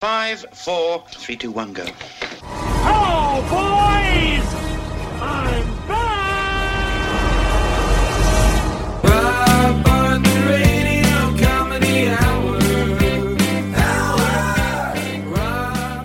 Five, four, three, two, one, go. Hello, boys! I'm back! Rob Bartlett Radio Comedy Hour.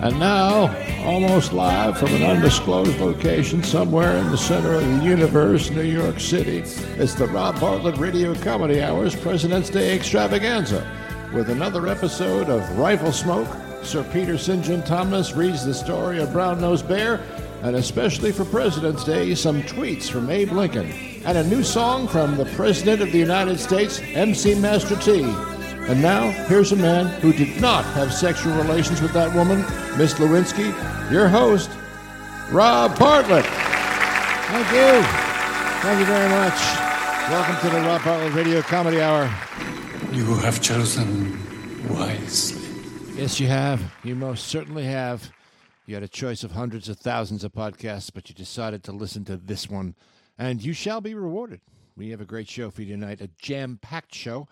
And now, almost live from an undisclosed location somewhere in the center of the universe, New York City, it's the Rob Bartlett Radio Comedy Hours President's Day Extravaganza with another episode of Riflesmoke. Sir Peter St. John Thomas reads the story of Brown Nosed Bear, and especially for President's Day, some tweets from Abe Lincoln, and a new song from the President of the United States, MC Master T. And now, here's a man who did not have sexual relations with that woman, Miss Lewinsky, your host, Rob Bartlett. Thank you. Thank you very much. Welcome to the Rob Bartlett Radio Comedy Hour. You have chosen wisely. Yes, you have. You most certainly have. You had a choice of hundreds of thousands of podcasts, but you decided to listen to this one, and you shall be rewarded. We have a great show for you tonight, a jam packed show.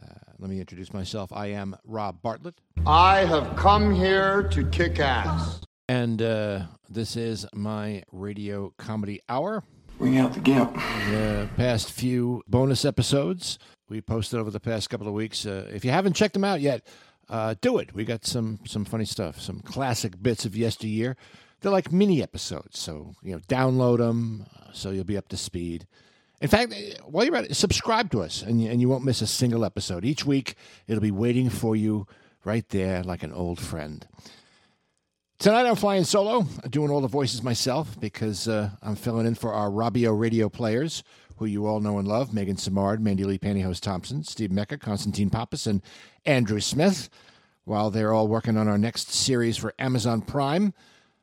Uh, let me introduce myself. I am Rob Bartlett, I have come here to kick ass. and uh, this is my radio comedy hour. Bring out the gimp. The past few bonus episodes we posted over the past couple of weeks. Uh, if you haven't checked them out yet, uh, do it. We got some some funny stuff, some classic bits of yesteryear. They're like mini episodes, so you know, download them so you'll be up to speed. In fact, eh, while you're at it, subscribe to us, and you, and you won't miss a single episode. Each week, it'll be waiting for you right there, like an old friend. Tonight I'm flying solo, doing all the voices myself because uh, I'm filling in for our Robio radio players, who you all know and love Megan Samard, Mandy Lee Pantyhose Thompson, Steve Mecca, Constantine Pappas, and Andrew Smith, while they're all working on our next series for Amazon Prime.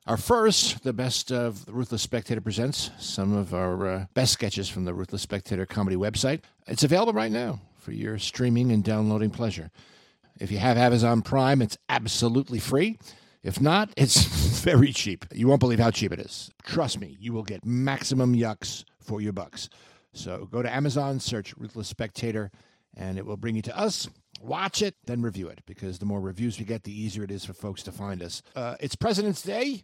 Our first, the best of the Ruthless Spectator presents some of our uh, best sketches from the Ruthless Spectator comedy website. It's available right now for your streaming and downloading pleasure. If you have Amazon Prime, it's absolutely free. If not, it's very cheap. You won't believe how cheap it is. Trust me, you will get maximum yucks for your bucks. So go to Amazon, search Ruthless Spectator, and it will bring you to us. Watch it, then review it, because the more reviews we get, the easier it is for folks to find us. Uh, it's President's Day.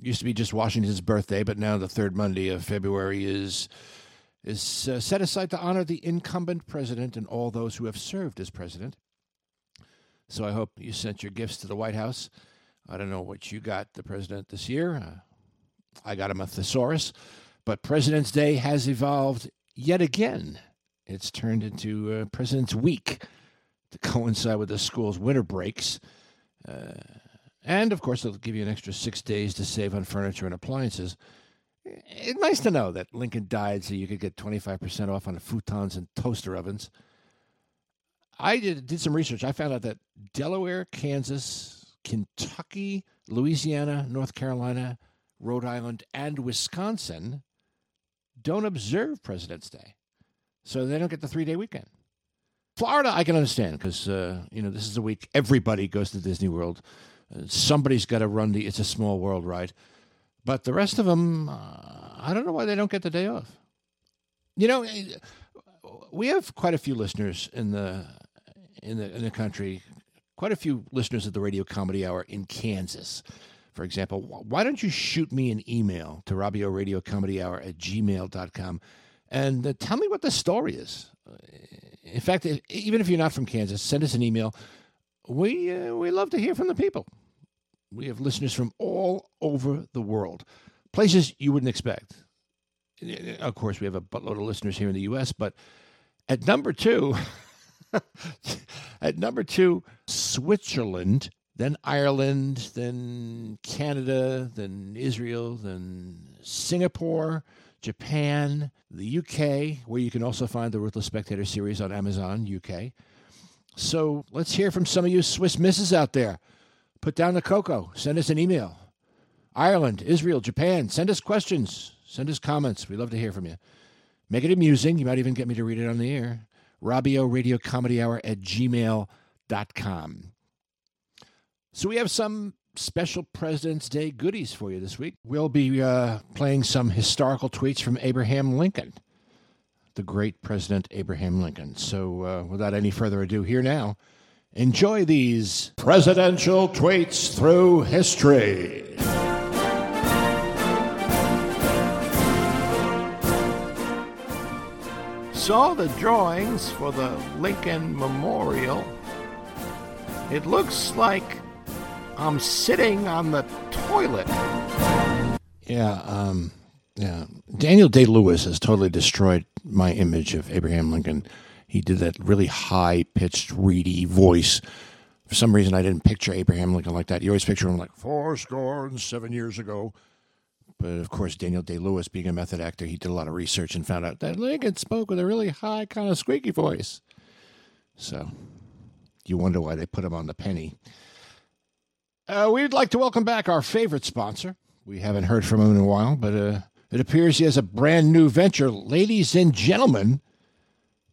Used to be just Washington's birthday, but now the third Monday of February is is uh, set aside to honor the incumbent president and all those who have served as president. So I hope you sent your gifts to the White House. I don't know what you got the president this year. Uh, I got him a thesaurus, but President's Day has evolved yet again. It's turned into uh, President's Week to coincide with the school's winter breaks. Uh, and of course, it'll give you an extra six days to save on furniture and appliances. It's nice to know that Lincoln died so you could get 25% off on futons and toaster ovens. I did, did some research. I found out that Delaware, Kansas, Kentucky, Louisiana, North Carolina, Rhode Island, and Wisconsin don't observe President's Day. So they don't get the three day weekend. Florida, I can understand because, uh, you know, this is the week everybody goes to Disney World. Uh, somebody's got to run the It's a Small World ride. But the rest of them, uh, I don't know why they don't get the day off. You know, eh, we have quite a few listeners in the in the in the country. Quite a few listeners of the Radio Comedy Hour in Kansas, for example. Why don't you shoot me an email to Robio Radio Comedy Hour at gmail.com and uh, tell me what the story is? In fact, if, even if you're not from Kansas, send us an email. We uh, we love to hear from the people. We have listeners from all over the world, places you wouldn't expect. Of course, we have a buttload of listeners here in the U.S., but at number two, at number two, Switzerland, then Ireland, then Canada, then Israel, then Singapore, Japan, the UK, where you can also find the Ruthless Spectator series on Amazon UK. So let's hear from some of you Swiss misses out there. Put down the cocoa. Send us an email. Ireland, Israel, Japan. Send us questions. Send us comments. We love to hear from you. Make it amusing. You might even get me to read it on the air. Robio Radio Comedy Hour at gmail.com. So we have some special President's Day goodies for you this week. We'll be uh, playing some historical tweets from Abraham Lincoln, the great President Abraham Lincoln. So uh, without any further ado, here now Enjoy these presidential tweets through history. Saw the drawings for the Lincoln Memorial. It looks like I'm sitting on the toilet. Yeah, um, yeah. Daniel Day Lewis has totally destroyed my image of Abraham Lincoln. He did that really high pitched, reedy voice. For some reason, I didn't picture Abraham Lincoln like that. You always picture him like four score and seven years ago. But of course, Daniel Day Lewis, being a method actor, he did a lot of research and found out that Lincoln spoke with a really high, kind of squeaky voice. So you wonder why they put him on the penny. Uh, we'd like to welcome back our favorite sponsor. We haven't heard from him in a while, but uh, it appears he has a brand new venture. Ladies and gentlemen,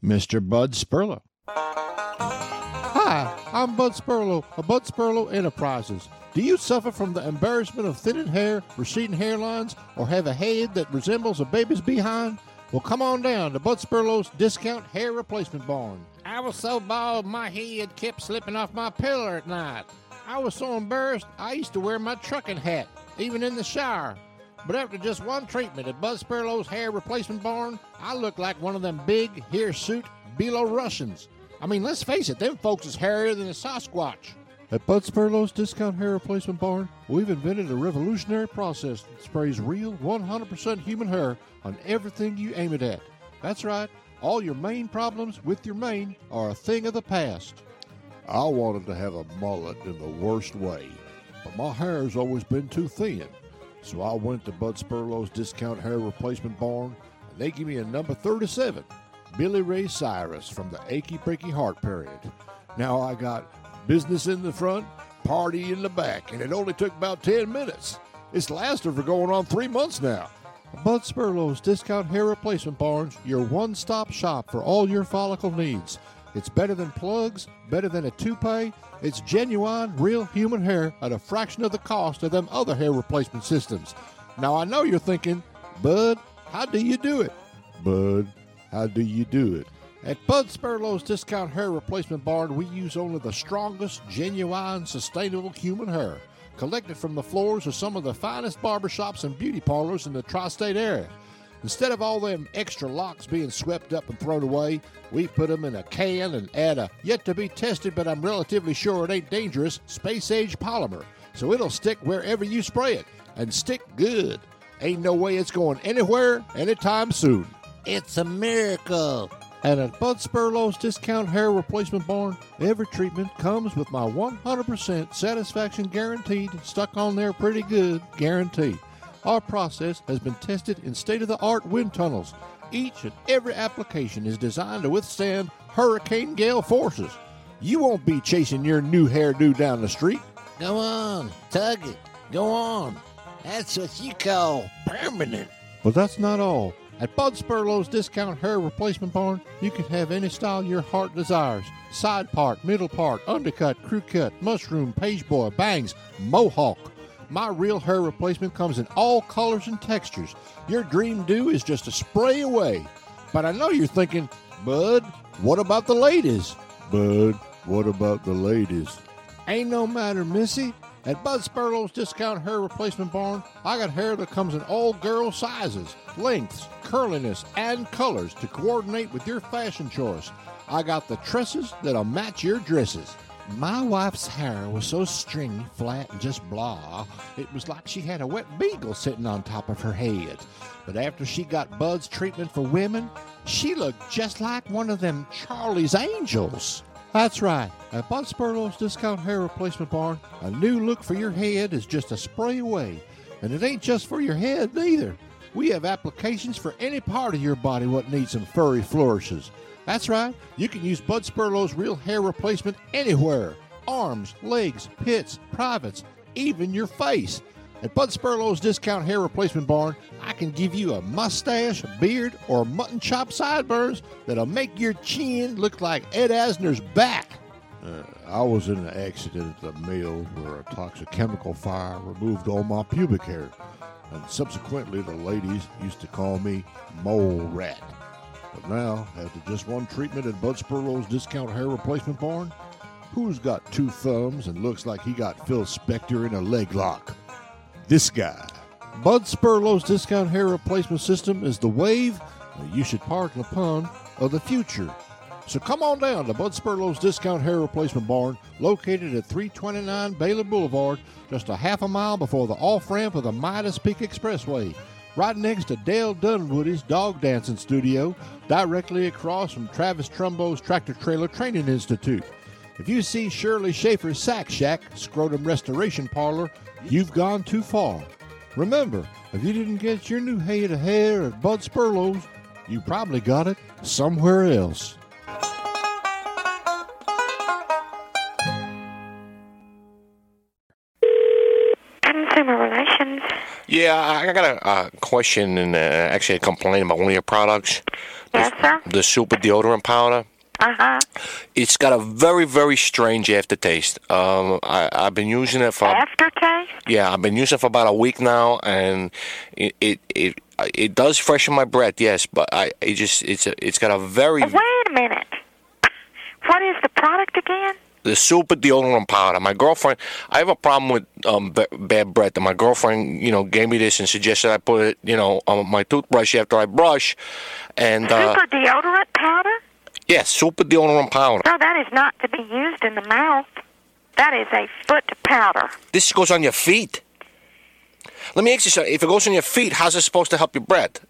Mr. Bud Sperlo. Hi, I'm Bud Sperlo of Bud Sperlo Enterprises. Do you suffer from the embarrassment of thinning hair, receding hairlines, or have a head that resembles a baby's behind? Well, come on down to Bud Sperlo's Discount Hair Replacement Barn. I was so bald my head kept slipping off my pillow at night. I was so embarrassed I used to wear my trucking hat, even in the shower. But after just one treatment at Bud Sperlo's Hair Replacement Barn, I look like one of them big, hirsute Belarusians. I mean, let's face it, them folks is hairier than a Sasquatch. At Bud Sperlo's Discount Hair Replacement Barn, we've invented a revolutionary process that sprays real, 100% human hair on everything you aim it at. That's right, all your main problems with your mane are a thing of the past. I wanted to have a mullet in the worst way, but my hair's always been too thin. So I went to Bud Sperlo's Discount Hair Replacement Barn, and they gave me a number 37, Billy Ray Cyrus from the Achy Breaky Heart period. Now I got business in the front, party in the back, and it only took about 10 minutes. It's lasted for going on three months now. Bud Sperlo's Discount Hair Replacement Barns, your one stop shop for all your follicle needs. It's better than plugs, better than a toupee. It's genuine, real human hair at a fraction of the cost of them other hair replacement systems. Now I know you're thinking, Bud, how do you do it? Bud, how do you do it? At Bud Sperlo's Discount Hair Replacement Barn, we use only the strongest, genuine, sustainable human hair, collected from the floors of some of the finest barbershops and beauty parlors in the tri state area. Instead of all them extra locks being swept up and thrown away, we put them in a can and add a yet to be tested, but I'm relatively sure it ain't dangerous, space age polymer. So it'll stick wherever you spray it and stick good. Ain't no way it's going anywhere anytime soon. It's a miracle. And at Bud Sperlo's Discount Hair Replacement Barn, every treatment comes with my 100% satisfaction guaranteed, stuck on there pretty good guarantee. Our process has been tested in state of the art wind tunnels. Each and every application is designed to withstand hurricane gale forces. You won't be chasing your new hairdo down the street. Go on, tug it. Go on. That's what you call permanent. But that's not all. At Bud Sperlo's Discount Hair Replacement Barn, you can have any style your heart desires. Side part, middle part, undercut, crew cut, mushroom, page boy, bangs, mohawk. My real hair replacement comes in all colors and textures. Your dream do is just a spray away. But I know you're thinking, Bud, what about the ladies? Bud, what about the ladies? Ain't no matter, Missy. At Bud Sperlo's Discount Hair Replacement Barn, I got hair that comes in all girl sizes, lengths, curliness, and colors to coordinate with your fashion choice. I got the tresses that'll match your dresses. My wife's hair was so stringy, flat, and just blah, it was like she had a wet beagle sitting on top of her head. But after she got Bud's treatment for women, she looked just like one of them Charlie's Angels. That's right. At Bud Sperlo's Discount Hair Replacement Barn, a new look for your head is just a spray away. And it ain't just for your head, neither. We have applications for any part of your body what needs some furry flourishes. That's right. You can use Bud Sperlo's real hair replacement anywhere. Arms, legs, pits, privates, even your face. At Bud Sperlo's Discount Hair Replacement Barn, I can give you a mustache, beard, or mutton chop sideburns that'll make your chin look like Ed Asner's back. Uh, I was in an accident at the mill where a toxic chemical fire removed all my pubic hair, and subsequently the ladies used to call me Mole Rat. But now, after just one treatment at Bud Sperlo's Discount Hair Replacement Barn, Who's got two thumbs and looks like he got Phil Spector in a leg lock? This guy. Bud Sperlo's discount hair replacement system is the wave you should partner upon of the future. So come on down to Bud Spurlow's Discount Hair Replacement Barn, located at 329 Baylor Boulevard, just a half a mile before the off ramp of the Midas Peak Expressway, right next to Dale Dunwoody's Dog Dancing Studio, directly across from Travis Trumbo's Tractor Trailer Training Institute. If you see Shirley Schaefer's Sack Shack, Scrotum Restoration Parlor, you've gone too far. Remember, if you didn't get your new head of hair at Bud Sperlo's, you probably got it somewhere else. Consumer Relations. Yeah, I got a uh, question and uh, actually a complaint about one of your products. Yes, sir. The super deodorant powder. Uh huh. It's got a very, very strange aftertaste. Um, I, I've been using it for Aftertaste? yeah, I've been using it for about a week now, and it it it, it does freshen my breath, yes, but I it just it's a, it's got a very Wait a minute. What is the product again? The super deodorant powder. My girlfriend, I have a problem with um, b- bad breath, and my girlfriend, you know, gave me this and suggested I put it, you know, on my toothbrush after I brush, and uh, Super deodorant powder? yeah, super deodorant powder. No, that is not to be used in the mouth. That is a foot powder. This goes on your feet. Let me ask you something. If it goes on your feet, how's it supposed to help your breath?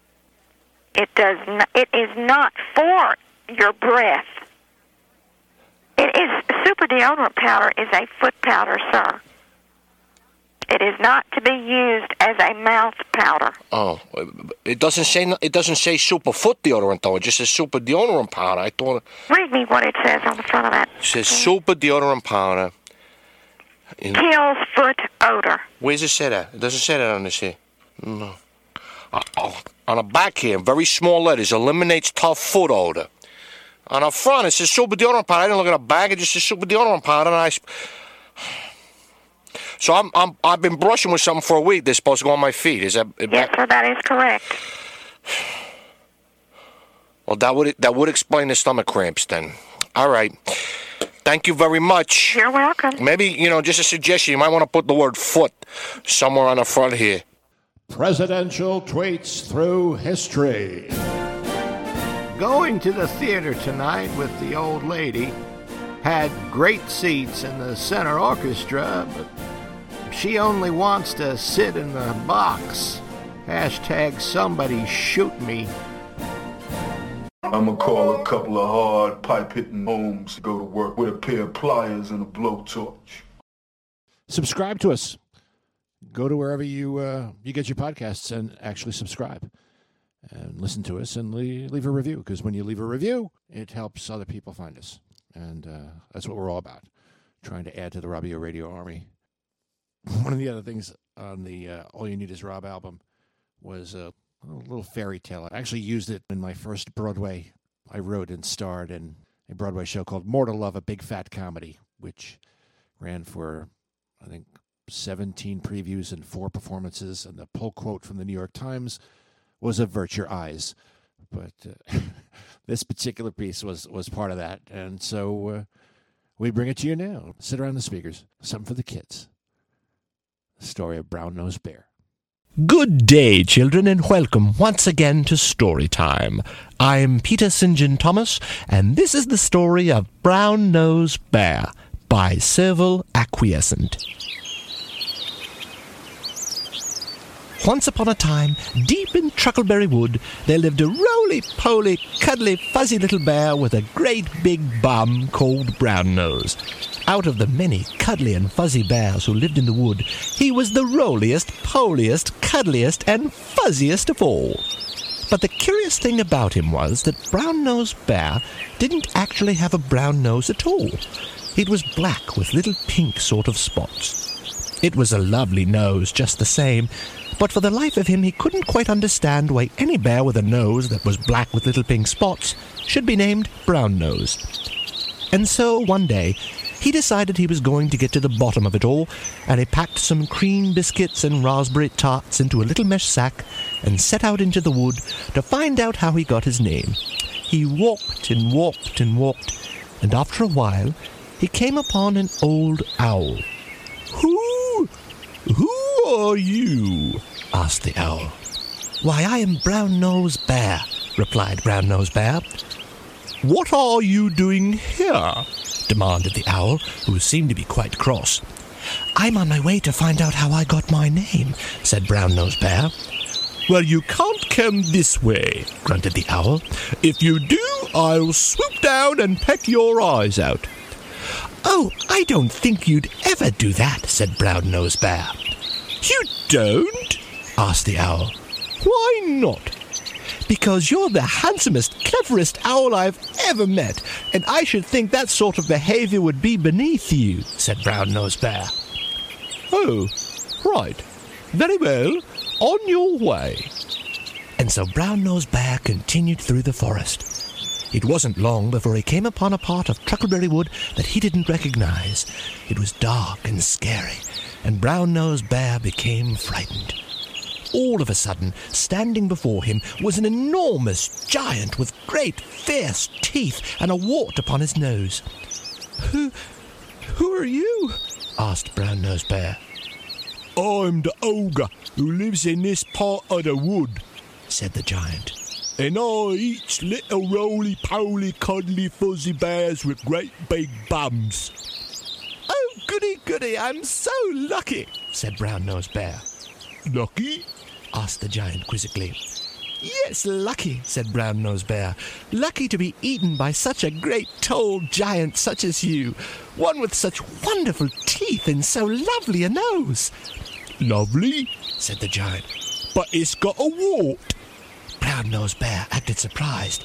It does. Not, it is not for your breath. It is super deodorant powder is a foot powder, sir. It is not to be used as a mouth powder. Oh, it doesn't say it doesn't say super foot deodorant though. It just says super deodorant powder. I thought Read me what it says on the front of that. it says super deodorant powder. In- Kills foot odor. Where does it say that? It doesn't say that on this here. No. Uh, oh, on the back here, very small letters, eliminates tough foot odor. On the front, it says super deodorant powder. I didn't look at the bag. It just says super deodorant powder. And I. s- So I'm, I'm I've been brushing with something for a week. They're supposed to go on my feet. Is that? Yes, sir, that is correct. Well, that would that would explain the stomach cramps then. All right. Thank you very much. You're welcome. Maybe you know, just a suggestion. You might want to put the word foot somewhere on the front here. Presidential tweets through history. Going to the theater tonight with the old lady. Had great seats in the center orchestra, but she only wants to sit in the box. Hashtag somebody shoot me. I'm gonna call a couple of hard pipe hitting homes to go to work with a pair of pliers and a blowtorch. Subscribe to us. Go to wherever you uh, you get your podcasts and actually subscribe and listen to us and leave, a review because when you leave a review, it helps other people find us, and uh, that's what we're all about, trying to add to the Robio Radio Army. One of the other things on the uh, All You Need Is Rob album was a, a little fairy tale. I actually used it in my first Broadway. I wrote and starred in a Broadway show called More to Love, a Big Fat Comedy, which ran for, I think, 17 previews and four performances. And the pull quote from the New York Times was avert your eyes. But uh, this particular piece was, was part of that. And so uh, we bring it to you now. Sit around the speakers. Something for the kids. The story of Brown Nosed Bear. Good day, children, and welcome once again to Story Time. I'm Peter St. John Thomas, and this is the story of Brown Nosed Bear by Serval Acquiescent. Once upon a time, deep in Truckleberry Wood, there lived a roly-poly, cuddly, fuzzy little bear with a great big bum called Brown Nose. Out of the many cuddly and fuzzy bears who lived in the wood, he was the roliest, poliest, cuddliest, and fuzziest of all. But the curious thing about him was that Brown Nose Bear didn't actually have a brown nose at all. It was black with little pink sort of spots. It was a lovely nose just the same, but for the life of him he couldn't quite understand why any bear with a nose that was black with little pink spots should be named Brown Nose. And so one day he decided he was going to get to the bottom of it all, and he packed some cream biscuits and raspberry tarts into a little mesh sack and set out into the wood to find out how he got his name. He walked and walked and walked, and after a while he came upon an old owl. Are you? asked the owl. Why, I am Brown Nose Bear, replied Brown Nose Bear. What are you doing here? demanded the owl, who seemed to be quite cross. I'm on my way to find out how I got my name, said Brown Nose Bear. Well, you can't come this way, grunted the owl. If you do, I'll swoop down and peck your eyes out. Oh, I don't think you'd ever do that, said Brown Nose Bear. You don't? asked the owl. Why not? Because you're the handsomest, cleverest owl I've ever met, and I should think that sort of behavior would be beneath you, said Brown Nose Bear. Oh, right. Very well. On your way. And so Brown Nose Bear continued through the forest. It wasn't long before he came upon a part of Truckleberry Wood that he didn't recognize. It was dark and scary, and Brown Nose Bear became frightened. All of a sudden, standing before him was an enormous giant with great fierce teeth and a wart upon his nose. Who, who are you? asked Brown Nose Bear. I'm the ogre who lives in this part of the wood, said the giant. And I eats little roly poly cuddly fuzzy bears with great big bums. Oh, goody goody, I'm so lucky, said Brown Nose Bear. Lucky? asked the giant quizzically. Yes, lucky, said Brown Nose Bear. Lucky to be eaten by such a great tall giant such as you. One with such wonderful teeth and so lovely a nose. Lovely, said the giant. But it's got a wart. Brown Nose Bear acted surprised.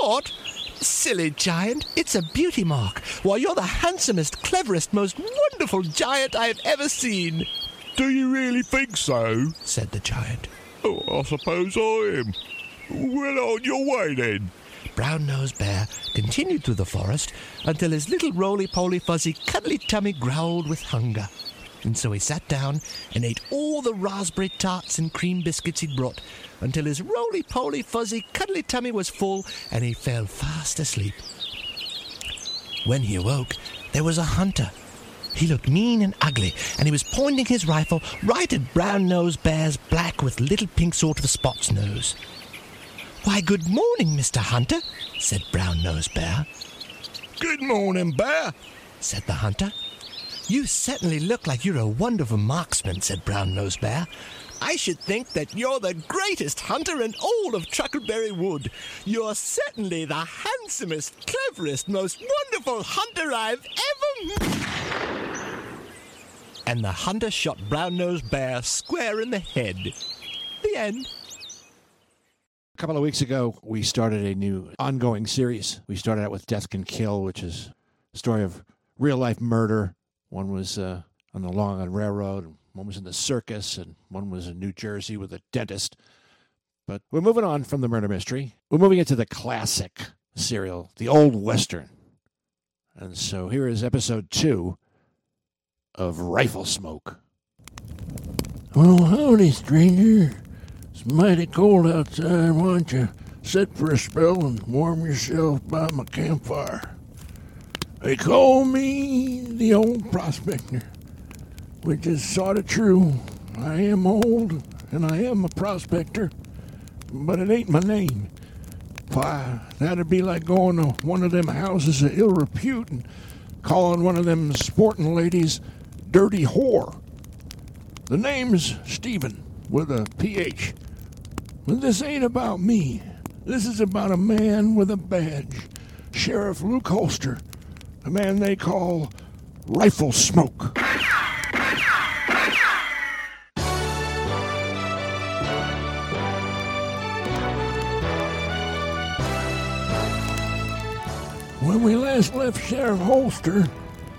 What? Silly giant, it's a beauty mark. Why, you're the handsomest, cleverest, most wonderful giant I have ever seen. Do you really think so? said the giant. Oh, I suppose I am. Well, on your way then. Brown nosed Bear continued through the forest until his little roly poly fuzzy cuddly tummy growled with hunger. And so he sat down and ate all the raspberry tarts and cream biscuits he'd brought until his roly poly fuzzy cuddly tummy was full and he fell fast asleep. When he awoke, there was a hunter. He looked mean and ugly, and he was pointing his rifle right at Brown Nose Bear's black with little pink sort of spots nose. Why, good morning, Mr. Hunter, said Brown Nose Bear. Good morning, Bear, said the hunter. You certainly look like you're a wonderful marksman, said Brown Nose Bear. I should think that you're the greatest hunter in all of Truckleberry Wood. You're certainly the handsomest, cleverest, most wonderful hunter I've ever met. And the hunter shot Brown Nose Bear square in the head. The end. A couple of weeks ago, we started a new ongoing series. We started out with Death Can Kill, which is a story of real life murder. One was uh, on the Long Island Railroad, one was in the circus, and one was in New Jersey with a dentist. But we're moving on from the murder mystery. We're moving into the classic serial, the old Western. And so here is episode two of Riflesmoke. Well, howdy, stranger. It's mighty cold outside. Why don't you sit for a spell and warm yourself by my campfire? They call me the old prospector, which is sort of true. I am old and I am a prospector, but it ain't my name. Why, that'd be like going to one of them houses of ill repute and calling one of them sporting ladies dirty whore. The name's Stephen with a PH. But this ain't about me. This is about a man with a badge. Sheriff Luke Holster, a man they call Riflesmoke. When we last left Sheriff Holster,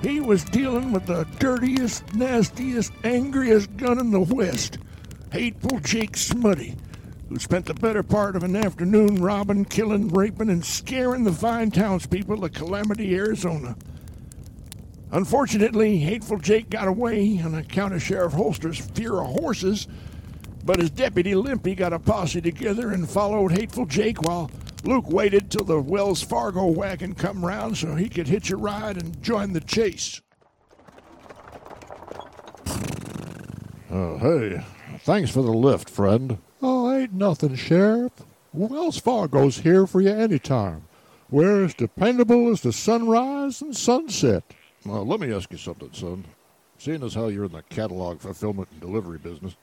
he was dealing with the dirtiest, nastiest, angriest gun in the West, Hateful Jake Smutty, who spent the better part of an afternoon robbing, killing, raping, and scaring the fine townspeople of Calamity, Arizona. Unfortunately, Hateful Jake got away on account of Sheriff Holster's fear of horses, but his deputy Limpy got a posse together and followed Hateful Jake while Luke waited till the Wells Fargo wagon come round so he could hitch a ride and join the chase. Oh, hey, thanks for the lift, friend. Ain't nothing, Sheriff. Wells Fargo's here for you anytime. We're as dependable as the sunrise and sunset. Well, let me ask you something, son. Seeing as how you're in the catalog fulfillment and delivery business,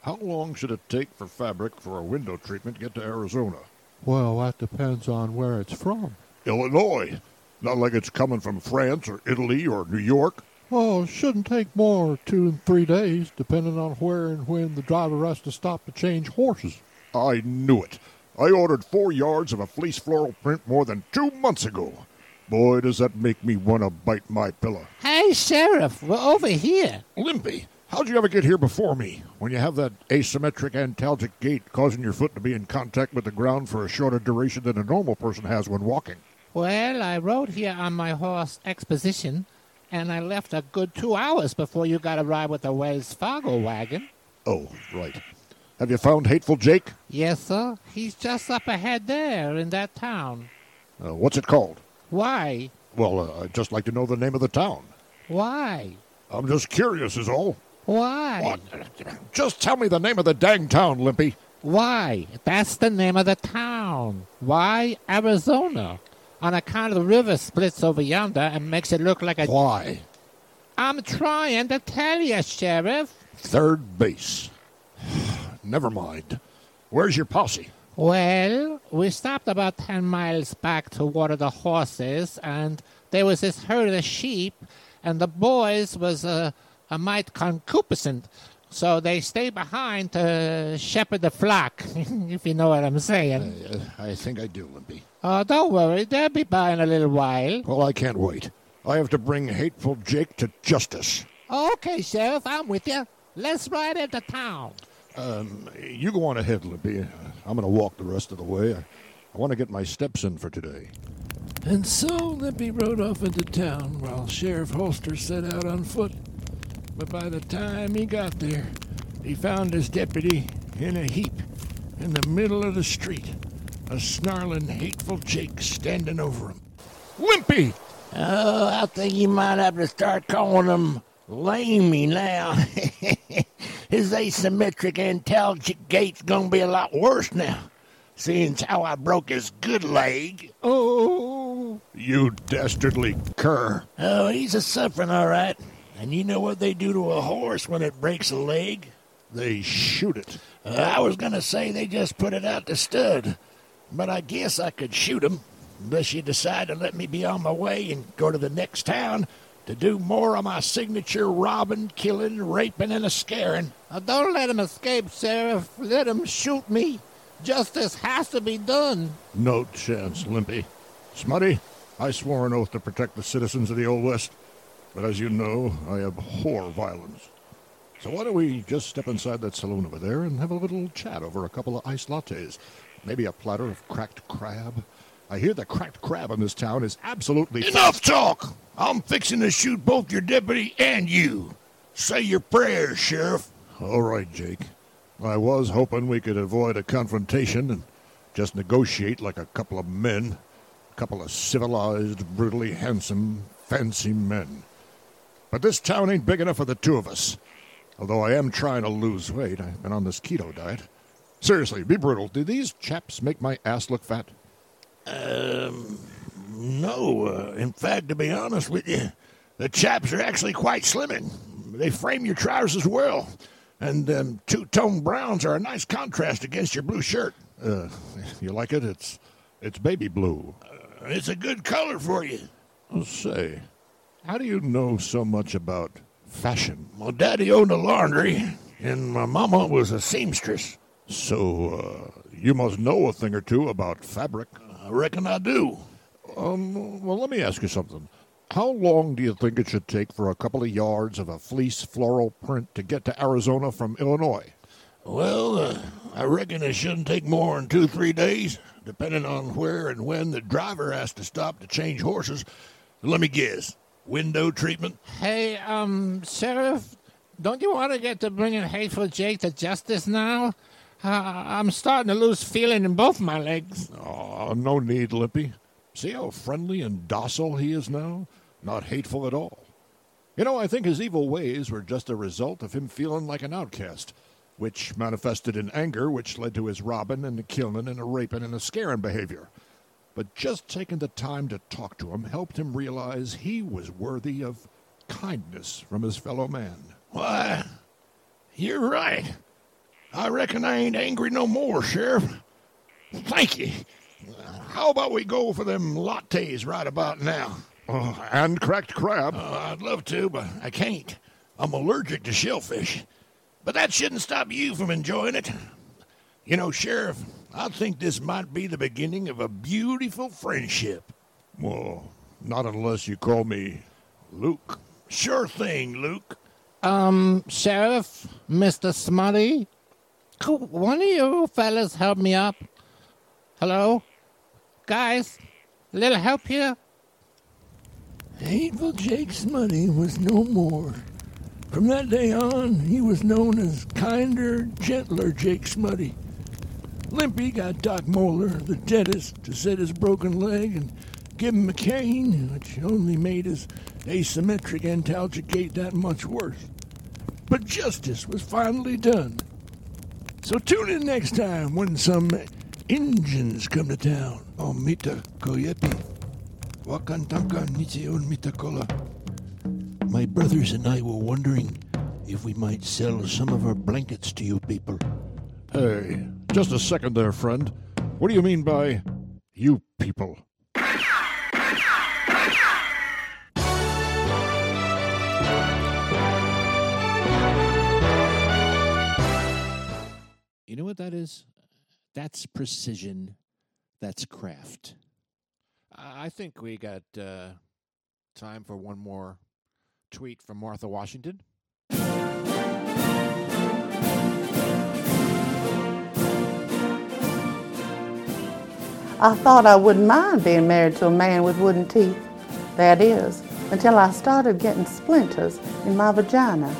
how long should it take for fabric for a window treatment to get to Arizona? Well, that depends on where it's from. Illinois. Not like it's coming from France or Italy or New York. Oh, it shouldn't take more than two and three days, depending on where and when the driver has to stop to change horses. I knew it. I ordered four yards of a fleece floral print more than two months ago. Boy, does that make me want to bite my pillow. Hey, Sheriff, we're over here. Limpy, how'd you ever get here before me? When you have that asymmetric antalgic gait causing your foot to be in contact with the ground for a shorter duration than a normal person has when walking. Well, I rode here on my horse Exposition, and I left a good two hours before you got a ride with the Wells Fargo wagon. Oh, right. Have you found Hateful Jake? Yes, sir. He's just up ahead there in that town. Uh, what's it called? Why? Well, uh, I'd just like to know the name of the town. Why? I'm just curious, is all. Why? Just tell me the name of the dang town, Limpy. Why? That's the name of the town. Why? Arizona. On account of the river splits over yonder and makes it look like a. Why? I'm trying to tell you, Sheriff. Third base. Never mind. Where's your posse? Well, we stopped about 10 miles back to water the horses, and there was this herd of sheep, and the boys was uh, a mite concupiscent, so they stay behind to shepherd the flock, if you know what I'm saying. Uh, I think I do, Limpy. Oh, don't worry, they'll be by in a little while. Well, I can't wait. I have to bring Hateful Jake to justice. Okay, Sheriff, I'm with you. Let's ride into town. Um, you go on ahead, Limpy. I'm going to walk the rest of the way. I, I want to get my steps in for today. And so Limpy rode off into town while Sheriff Holster set out on foot. But by the time he got there, he found his deputy in a heap in the middle of the street, a snarling, hateful Jake standing over him. Limpy! Oh, I think you might have to start calling him Lamey now. His asymmetric antalgic gait's gonna be a lot worse now, seeing how I broke his good leg. Oh, you dastardly cur. Oh, he's a suffering, all right. And you know what they do to a horse when it breaks a leg? They shoot it. Uh, I was gonna say they just put it out to stud, but I guess I could shoot him, unless you decide to let me be on my way and go to the next town to do more of my signature robbing, killing, raping, and a scaring. Uh, don't let him escape, Sheriff. Let him shoot me. Justice has to be done. No chance, Limpy. Smutty, I swore an oath to protect the citizens of the Old West, but as you know, I abhor violence. So why don't we just step inside that saloon over there and have a little chat over a couple of iced lattes? Maybe a platter of cracked crab? I hear the cracked crab in this town is absolutely... Enough talk! I'm fixing to shoot both your deputy and you. Say your prayers, Sheriff. All right, Jake. I was hoping we could avoid a confrontation and just negotiate like a couple of men. A couple of civilized, brutally handsome, fancy men. But this town ain't big enough for the two of us. Although I am trying to lose weight, I've been on this keto diet. Seriously, be brutal. Do these chaps make my ass look fat? Um, no. Uh, in fact, to be honest with you, the chaps are actually quite slimming. They frame your trousers well, and them two-tone browns are a nice contrast against your blue shirt. Uh, you like it? It's it's baby blue. Uh, it's a good color for you. I'll say, how do you know so much about fashion? My daddy owned a laundry, and my mama was a seamstress. So, uh, you must know a thing or two about fabric. I reckon I do. Um, well, let me ask you something. How long do you think it should take for a couple of yards of a fleece floral print to get to Arizona from Illinois? Well, uh, I reckon it shouldn't take more than two, three days, depending on where and when the driver has to stop to change horses. Let me guess. Window treatment? Hey, um, Sheriff, don't you want to get to bringing Hateful Jake to justice now? Uh, I'm starting to lose feeling in both my legs. Oh, no need, Lippy. See how friendly and docile he is now? Not hateful at all. You know, I think his evil ways were just a result of him feeling like an outcast, which manifested in anger, which led to his robbing and the killing and the raping and the scaring behavior. But just taking the time to talk to him helped him realize he was worthy of kindness from his fellow man. Why, you're right. I reckon I ain't angry no more, Sheriff. Thank you. How about we go for them lattes right about now? Oh, and cracked crab. Uh, I'd love to, but I can't. I'm allergic to shellfish. But that shouldn't stop you from enjoying it. You know, Sheriff, I think this might be the beginning of a beautiful friendship. Well, not unless you call me Luke. Sure thing, Luke. Um, Sheriff, Mr. Smutty, could one of you fellas help me up? Hello? Guys, a little help here? Hateful Jake Smutty was no more. From that day on, he was known as kinder, gentler Jake Smutty. Limpy got Doc Moeller, the dentist, to set his broken leg and give him a cane, which only made his asymmetric antalgic gait that much worse. But justice was finally done. So tune in next time when some Injuns come to town. Oh, Mita Koyepi. Wakantanka Nichion Mitakola. My brothers and I were wondering if we might sell some of our blankets to you people. Hey, just a second there, friend. What do you mean by you people? You know what that is? That's precision. That's craft. I I think we got uh, time for one more tweet from Martha Washington. I thought I wouldn't mind being married to a man with wooden teeth. That is, until I started getting splinters in my vagina.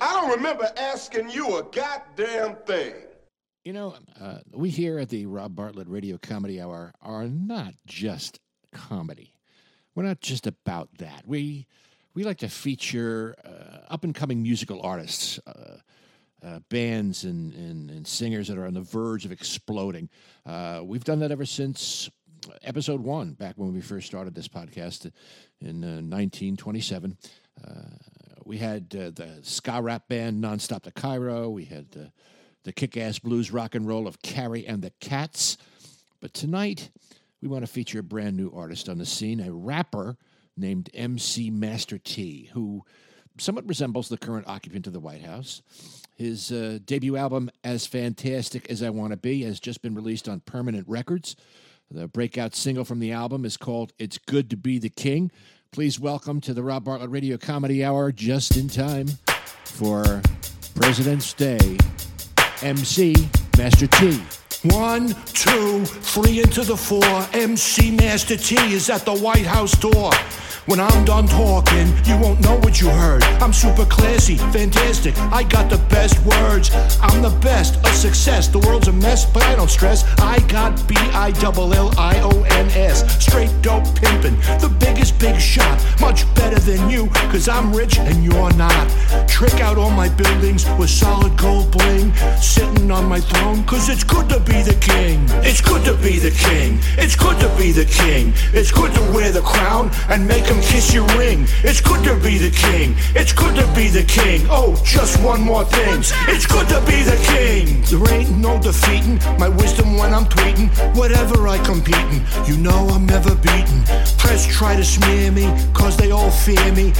I don't remember asking you a goddamn thing. You know, uh, we here at the Rob Bartlett Radio Comedy Hour are not just comedy. We're not just about that. We we like to feature uh, up and coming musical artists, uh, uh, bands, and, and, and singers that are on the verge of exploding. Uh, we've done that ever since episode one, back when we first started this podcast in uh, 1927. Uh, we had uh, the ska rap band Nonstop to Cairo. We had uh, the kick ass blues rock and roll of Carrie and the Cats. But tonight, we want to feature a brand new artist on the scene, a rapper named MC Master T, who somewhat resembles the current occupant of the White House. His uh, debut album, As Fantastic as I Want to Be, has just been released on permanent records. The breakout single from the album is called It's Good to Be the King. Please welcome to the Rob Bartlett Radio Comedy Hour, just in time for President's Day, MC Master T. One, two, three into the four. MC Master T is at the White House door. When I'm done talking, you won't know what you heard. I'm super classy, fantastic. I got the best words. I'm the best, a success. The world's a mess, but I don't stress. I got B I L L I O N S. Straight dope pimpin', the biggest big shot. Much better than you, cause I'm rich and you're not. Trick out all my buildings with solid gold bling. Sitting on my throne, cause it's good to be the king. It's good to be the king. It's good to be the king. It's good to wear the crown and make him kiss your ring. It's good to be the king. It's good to be the king. Oh, just one more thing. It's good to be the king. There ain't no defeating my wisdom when I'm tweeting. Whatever I competing, you know I'm never beaten. Press try to smear me, cause they all fear me.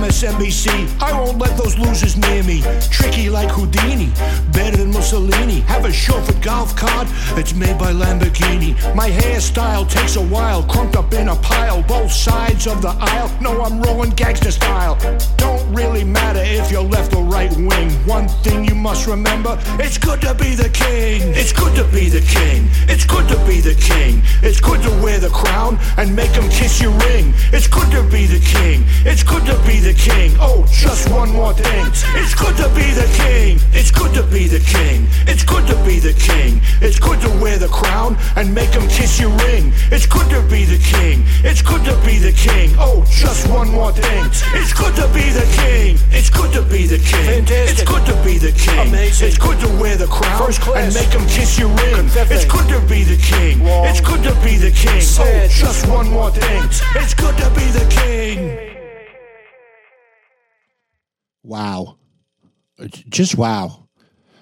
MSNBC, I won't let those losers near me. Tricky like Houdini, better than Mussolini. Have a chauffeured golf cart, it's made by Lamborghini. My hairstyle takes a while, crunked up in a pile. Both sides of the aisle, no, I'm rolling gangster style. Don't really matter if you're left or right wing. One thing you must remember, it's good to be the king. It's good to be the king. It's good to be the king. It's good to wear the crown and make him kiss your ring. It's good to be the king. It's good to be the king. Oh, just one more thing. It's good to be the king. It's good to be the king. It's good to be the king. It's good to wear the crown and make him kiss your ring. It's good to be the king. It's good to be the king. Oh, just one more thing. It's good to be the king. It's good to be the king. It's good to be the king. Amazing. It's good to wear the crown First class. and make him kiss your ring. It's good to be the king. It's good to be the king. Oh, just one more thing. It's good to be the king. Wow. Uh, Just wow.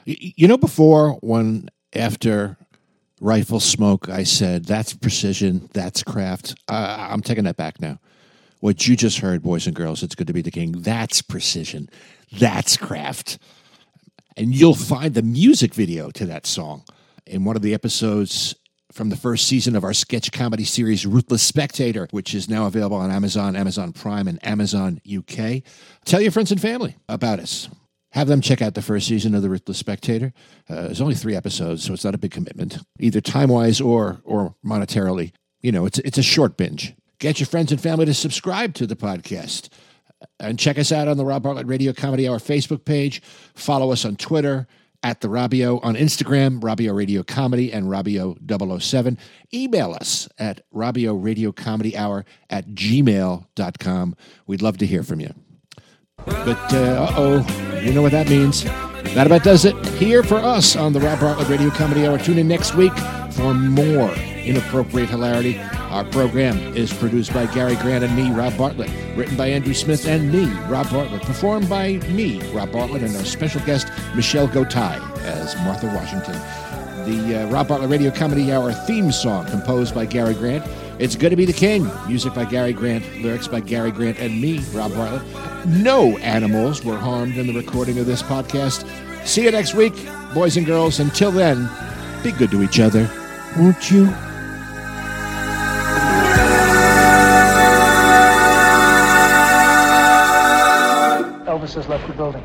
You know, before, when after Riflesmoke, I said, that's precision, that's craft. Uh, I'm taking that back now. What you just heard, boys and girls, it's good to be the king. That's precision, that's craft. And you'll find the music video to that song in one of the episodes from the first season of our sketch comedy series, Ruthless Spectator, which is now available on Amazon, Amazon Prime, and Amazon UK. Tell your friends and family about us. Have them check out the first season of The Ruthless Spectator. Uh, there's only three episodes, so it's not a big commitment, either time wise or, or monetarily. You know, it's, it's a short binge. Get your friends and family to subscribe to the podcast. And check us out on the Rob Bartlett Radio Comedy Hour Facebook page. Follow us on Twitter at the Robio, on Instagram, Robio Radio Comedy and Robio 007. Email us at Robio Radio Comedy Hour at gmail.com. We'd love to hear from you. But uh oh, you know what that means. That about does it here for us on the Rob Bartlett Radio Comedy Hour. Tune in next week for more inappropriate hilarity. Our program is produced by Gary Grant and me, Rob Bartlett. Written by Andrew Smith and me, Rob Bartlett. Performed by me, Rob Bartlett, and our special guest, Michelle Gotay, as Martha Washington. The uh, Rob Bartlett Radio Comedy Hour theme song, composed by Gary Grant. It's Good to Be the King. Music by Gary Grant. Lyrics by Gary Grant and me, Rob Bartlett. No animals were harmed in the recording of this podcast. See you next week, boys and girls. Until then, be good to each other, won't you? Elvis has left the building.